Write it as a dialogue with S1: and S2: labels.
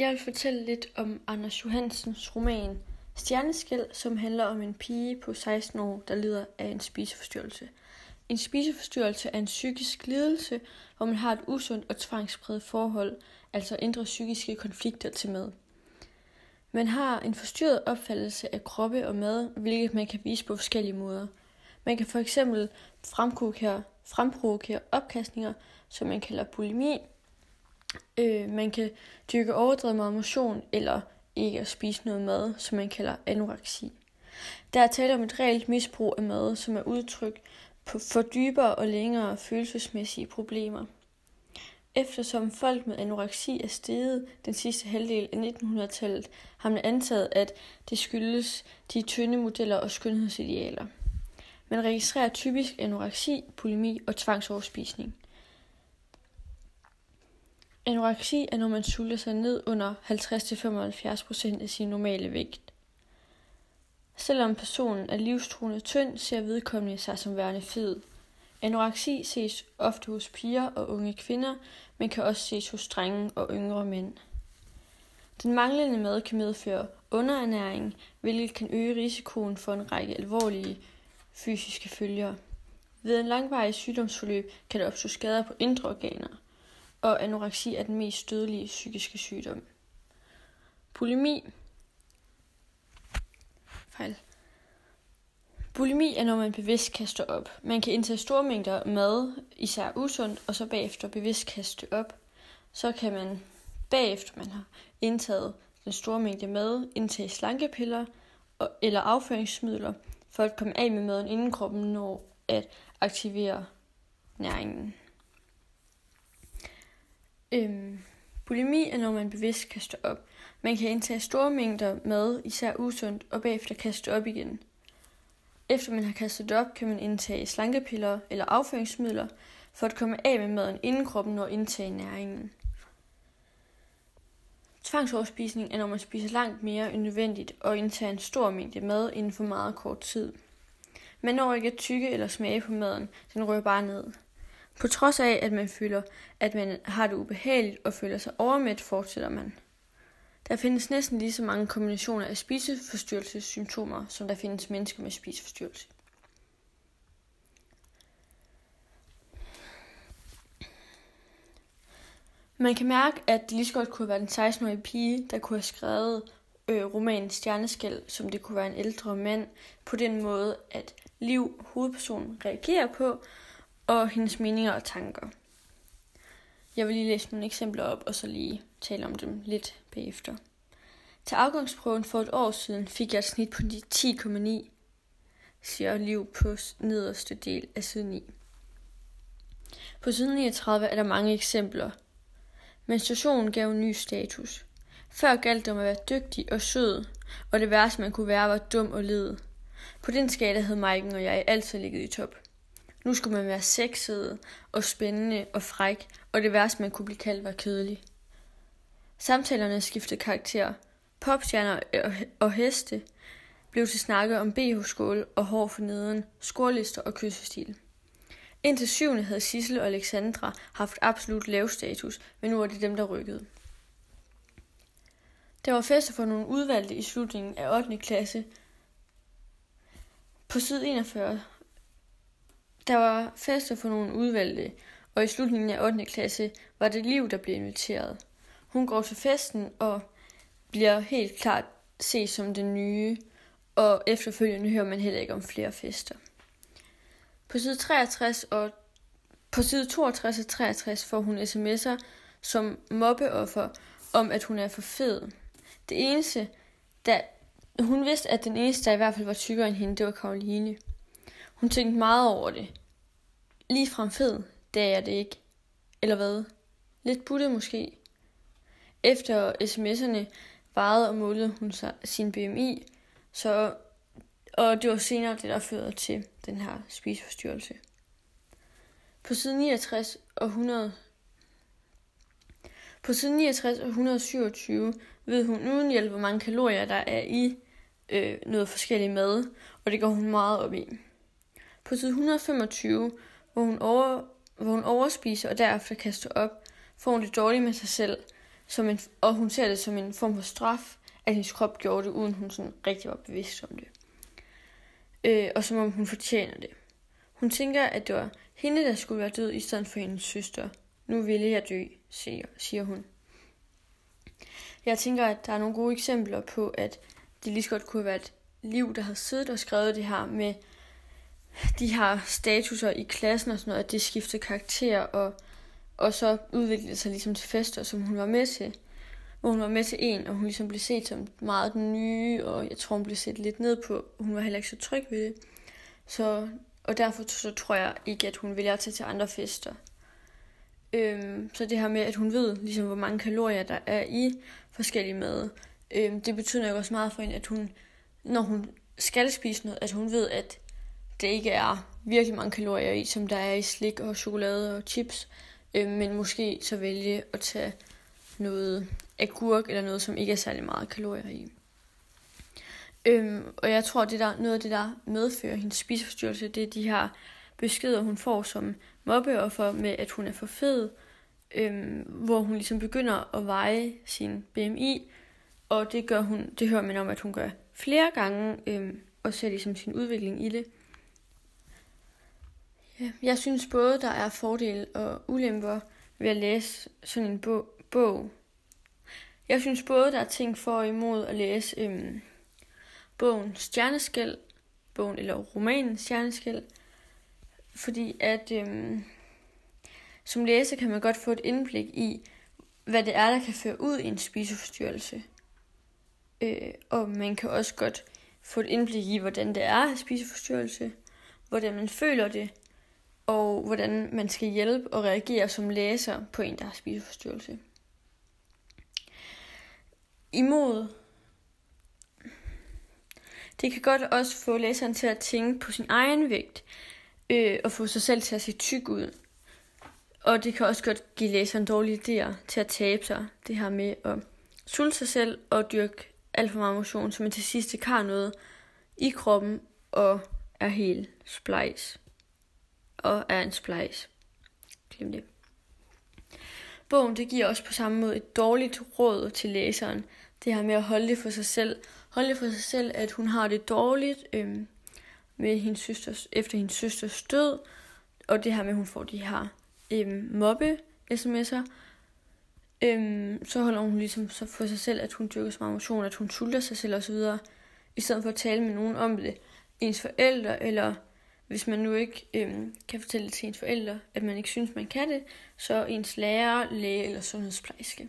S1: Jeg vil fortælle lidt om Anders Johansens roman Stjerneskæld, som handler om en pige på 16 år, der lider af en spiseforstyrrelse. En spiseforstyrrelse er en psykisk lidelse, hvor man har et usundt og tvangspræget forhold, altså indre psykiske konflikter til mad. Man har en forstyrret opfattelse af kroppe og mad, hvilket man kan vise på forskellige måder. Man kan for eksempel fremprovokere, fremprovokere opkastninger, som man kalder bulimi, Øh, man kan dyrke overdrevet meget motion, eller ikke at spise noget mad, som man kalder anoreksi. Der er tale om et reelt misbrug af mad, som er udtryk på for dybere og længere følelsesmæssige problemer. Eftersom folk med anoreksi er steget den sidste halvdel af 1900-tallet, har man antaget, at det skyldes de tynde modeller og skønhedsidealer. Man registrerer typisk anoreksi, bulimi og tvangsoverspisning. Anoreksi er, når man sulter sig ned under 50-75% af sin normale vægt. Selvom personen er livstruende tynd, ser vedkommende sig som værende fed. Anoreksi ses ofte hos piger og unge kvinder, men kan også ses hos drenge og yngre mænd. Den manglende mad kan medføre underernæring, hvilket kan øge risikoen for en række alvorlige fysiske følger. Ved en langvarig sygdomsforløb kan der opstå skader på indre organer – og anoreksi er den mest dødelige psykiske sygdom. Bulimi Fejl. Bulimi er, når man bevidst kaster op. Man kan indtage store mængder mad, især usundt, og så bagefter bevidst kaste op. Så kan man bagefter man har indtaget den store mængde mad, indtage slankepiller og, eller afføringsmidler, for at komme af med maden, inden kroppen når at aktivere næringen. Øhm, bulimi er, når man bevidst kaster op. Man kan indtage store mængder mad, især usundt, og bagefter kaste op igen. Efter man har kastet op, kan man indtage slankepiller eller afføringsmidler, for at komme af med maden, inden kroppen når indtage næringen. Tvangsoverspisning er, når man spiser langt mere end nødvendigt og indtager en stor mængde mad inden for meget kort tid. Man når ikke at tykke eller smage på maden, den rører bare ned. På trods af, at man føler, at man har det ubehageligt og føler sig overmæt, fortsætter man. Der findes næsten lige så mange kombinationer af spiseforstyrrelsessymptomer, som der findes mennesker med spiseforstyrrelse. Man kan mærke, at det lige så godt kunne være den 16-årige pige, der kunne have skrevet øh, romanen Stjerneskæld, som det kunne være en ældre mand, på den måde, at Liv, hovedpersonen, reagerer på, og hendes meninger og tanker. Jeg vil lige læse nogle eksempler op, og så lige tale om dem lidt bagefter. Til afgangsprøven for et år siden fik jeg et snit på 10,9, siger Liv på nederste del af side 9. På side 39 er der mange eksempler. Menstruationen gav en ny status. Før galt det om at være dygtig og sød, og det værste man kunne være var dum og led. På den skala havde Maiken og jeg altid ligget i top. Nu skulle man være sexet og spændende og fræk, og det værste, man kunne blive kaldt, var kedelig. Samtalerne skiftede karakter. Popstjerner og heste blev til snakke om BH-skål og hår for neden, skorlister og kyssestil. Indtil syvende havde Sissel og Alexandra haft absolut lav status, men nu var det dem, der rykkede. Der var fester for nogle udvalgte i slutningen af 8. klasse. På side 41 der var fester for nogle udvalgte, og i slutningen af 8. klasse var det Liv, der blev inviteret. Hun går til festen og bliver helt klart set som den nye, og efterfølgende hører man heller ikke om flere fester. På side 63 og på side 62 og 63 får hun sms'er som mobbeoffer om, at hun er for fed. Det eneste, der hun vidste, at den eneste, der i hvert fald var tykkere end hende, det var Karoline. Hun tænkte meget over det. Lige frem fed, det er jeg det ikke. Eller hvad? Lidt butte måske. Efter sms'erne varede og målede hun sig sin BMI, så, og det var senere det, der førte til den her spiseforstyrrelse. På side 69 og 100 på side 69 og 127 ved hun uden hjælp, hvor mange kalorier der er i øh, noget forskellig mad, og det går hun meget op i. På side 125, hvor hun, over, hvor hun overspiser og derefter kaster op, får hun det dårligt med sig selv, som en, og hun ser det som en form for straf, at hendes krop gjorde det, uden hun sådan rigtig var bevidst om det. Øh, og som om hun fortjener det. Hun tænker, at det var hende, der skulle være død, i stedet for hendes søster. Nu ville jeg dø, siger, siger hun. Jeg tænker, at der er nogle gode eksempler på, at det lige så godt kunne have været liv, der har siddet og skrevet det her med de her statuser i klassen og sådan noget, at det skifter karakter, og, og så udviklede sig ligesom til fester, som hun var med til. Hvor hun var med til en, og hun ligesom blev set som meget den nye, og jeg tror, hun blev set lidt ned på. Hun var heller ikke så tryg ved det. Så, og derfor så tror jeg ikke, at hun vælger at tage til andre fester. Øhm, så det her med, at hun ved, ligesom, hvor mange kalorier der er i forskellige mad, øhm, det betyder nok også meget for hende, at hun, når hun skal spise noget, at hun ved, at det ikke er virkelig mange kalorier i, som der er i slik og chokolade og chips, Øh, men måske så vælge at tage noget agurk eller noget, som ikke er særlig meget kalorier i. Øhm, og jeg tror, det der, noget af det, der medfører hendes spiseforstyrrelse, det er de her beskeder, hun får som mobbeoffer med, at hun er for fed, øhm, hvor hun ligesom begynder at veje sin BMI, og det gør hun, det hører man om, at hun gør flere gange, øhm, og ser ligesom sin udvikling i det. Jeg synes både, der er fordele og ulemper ved at læse sådan en bog. bog. Jeg synes både, der er ting for og imod at læse øhm, bogen Stjerneskæld, bogen eller romanen Stjerneskæld, fordi at øhm, som læser kan man godt få et indblik i, hvad det er, der kan føre ud i en spiseforstyrrelse. Øh, og man kan også godt få et indblik i, hvordan det er at spiseforstyrrelse, hvordan man føler det, og hvordan man skal hjælpe og reagere som læser på en, der har spiseforstyrrelse. Imod det kan godt også få læseren til at tænke på sin egen vægt, øh, og få sig selv til at se tyk ud. Og det kan også godt give læseren dårlige idéer til at tabe sig. Det her med at sulte sig selv og dyrke alt for meget motion, så man til sidst ikke har noget i kroppen og er helt splejs. Og er en splice. Glem det. Bogen det giver også på samme måde et dårligt råd til læseren. Det her med at holde det for sig selv. Holde det for sig selv, at hun har det dårligt øhm, med hendes søsters, efter hendes søsters død. Og det her med, at hun får de her øhm, mobbe-sms'er. Øhm, så holder hun ligesom så for sig selv, at hun dyrker så meget motion, at hun sulter sig selv osv. I stedet for at tale med nogen om det. Ens forældre, eller hvis man nu ikke øhm, kan fortælle det til ens forældre, at man ikke synes, man kan det, så ens lærer, læge eller sundhedsplejerske.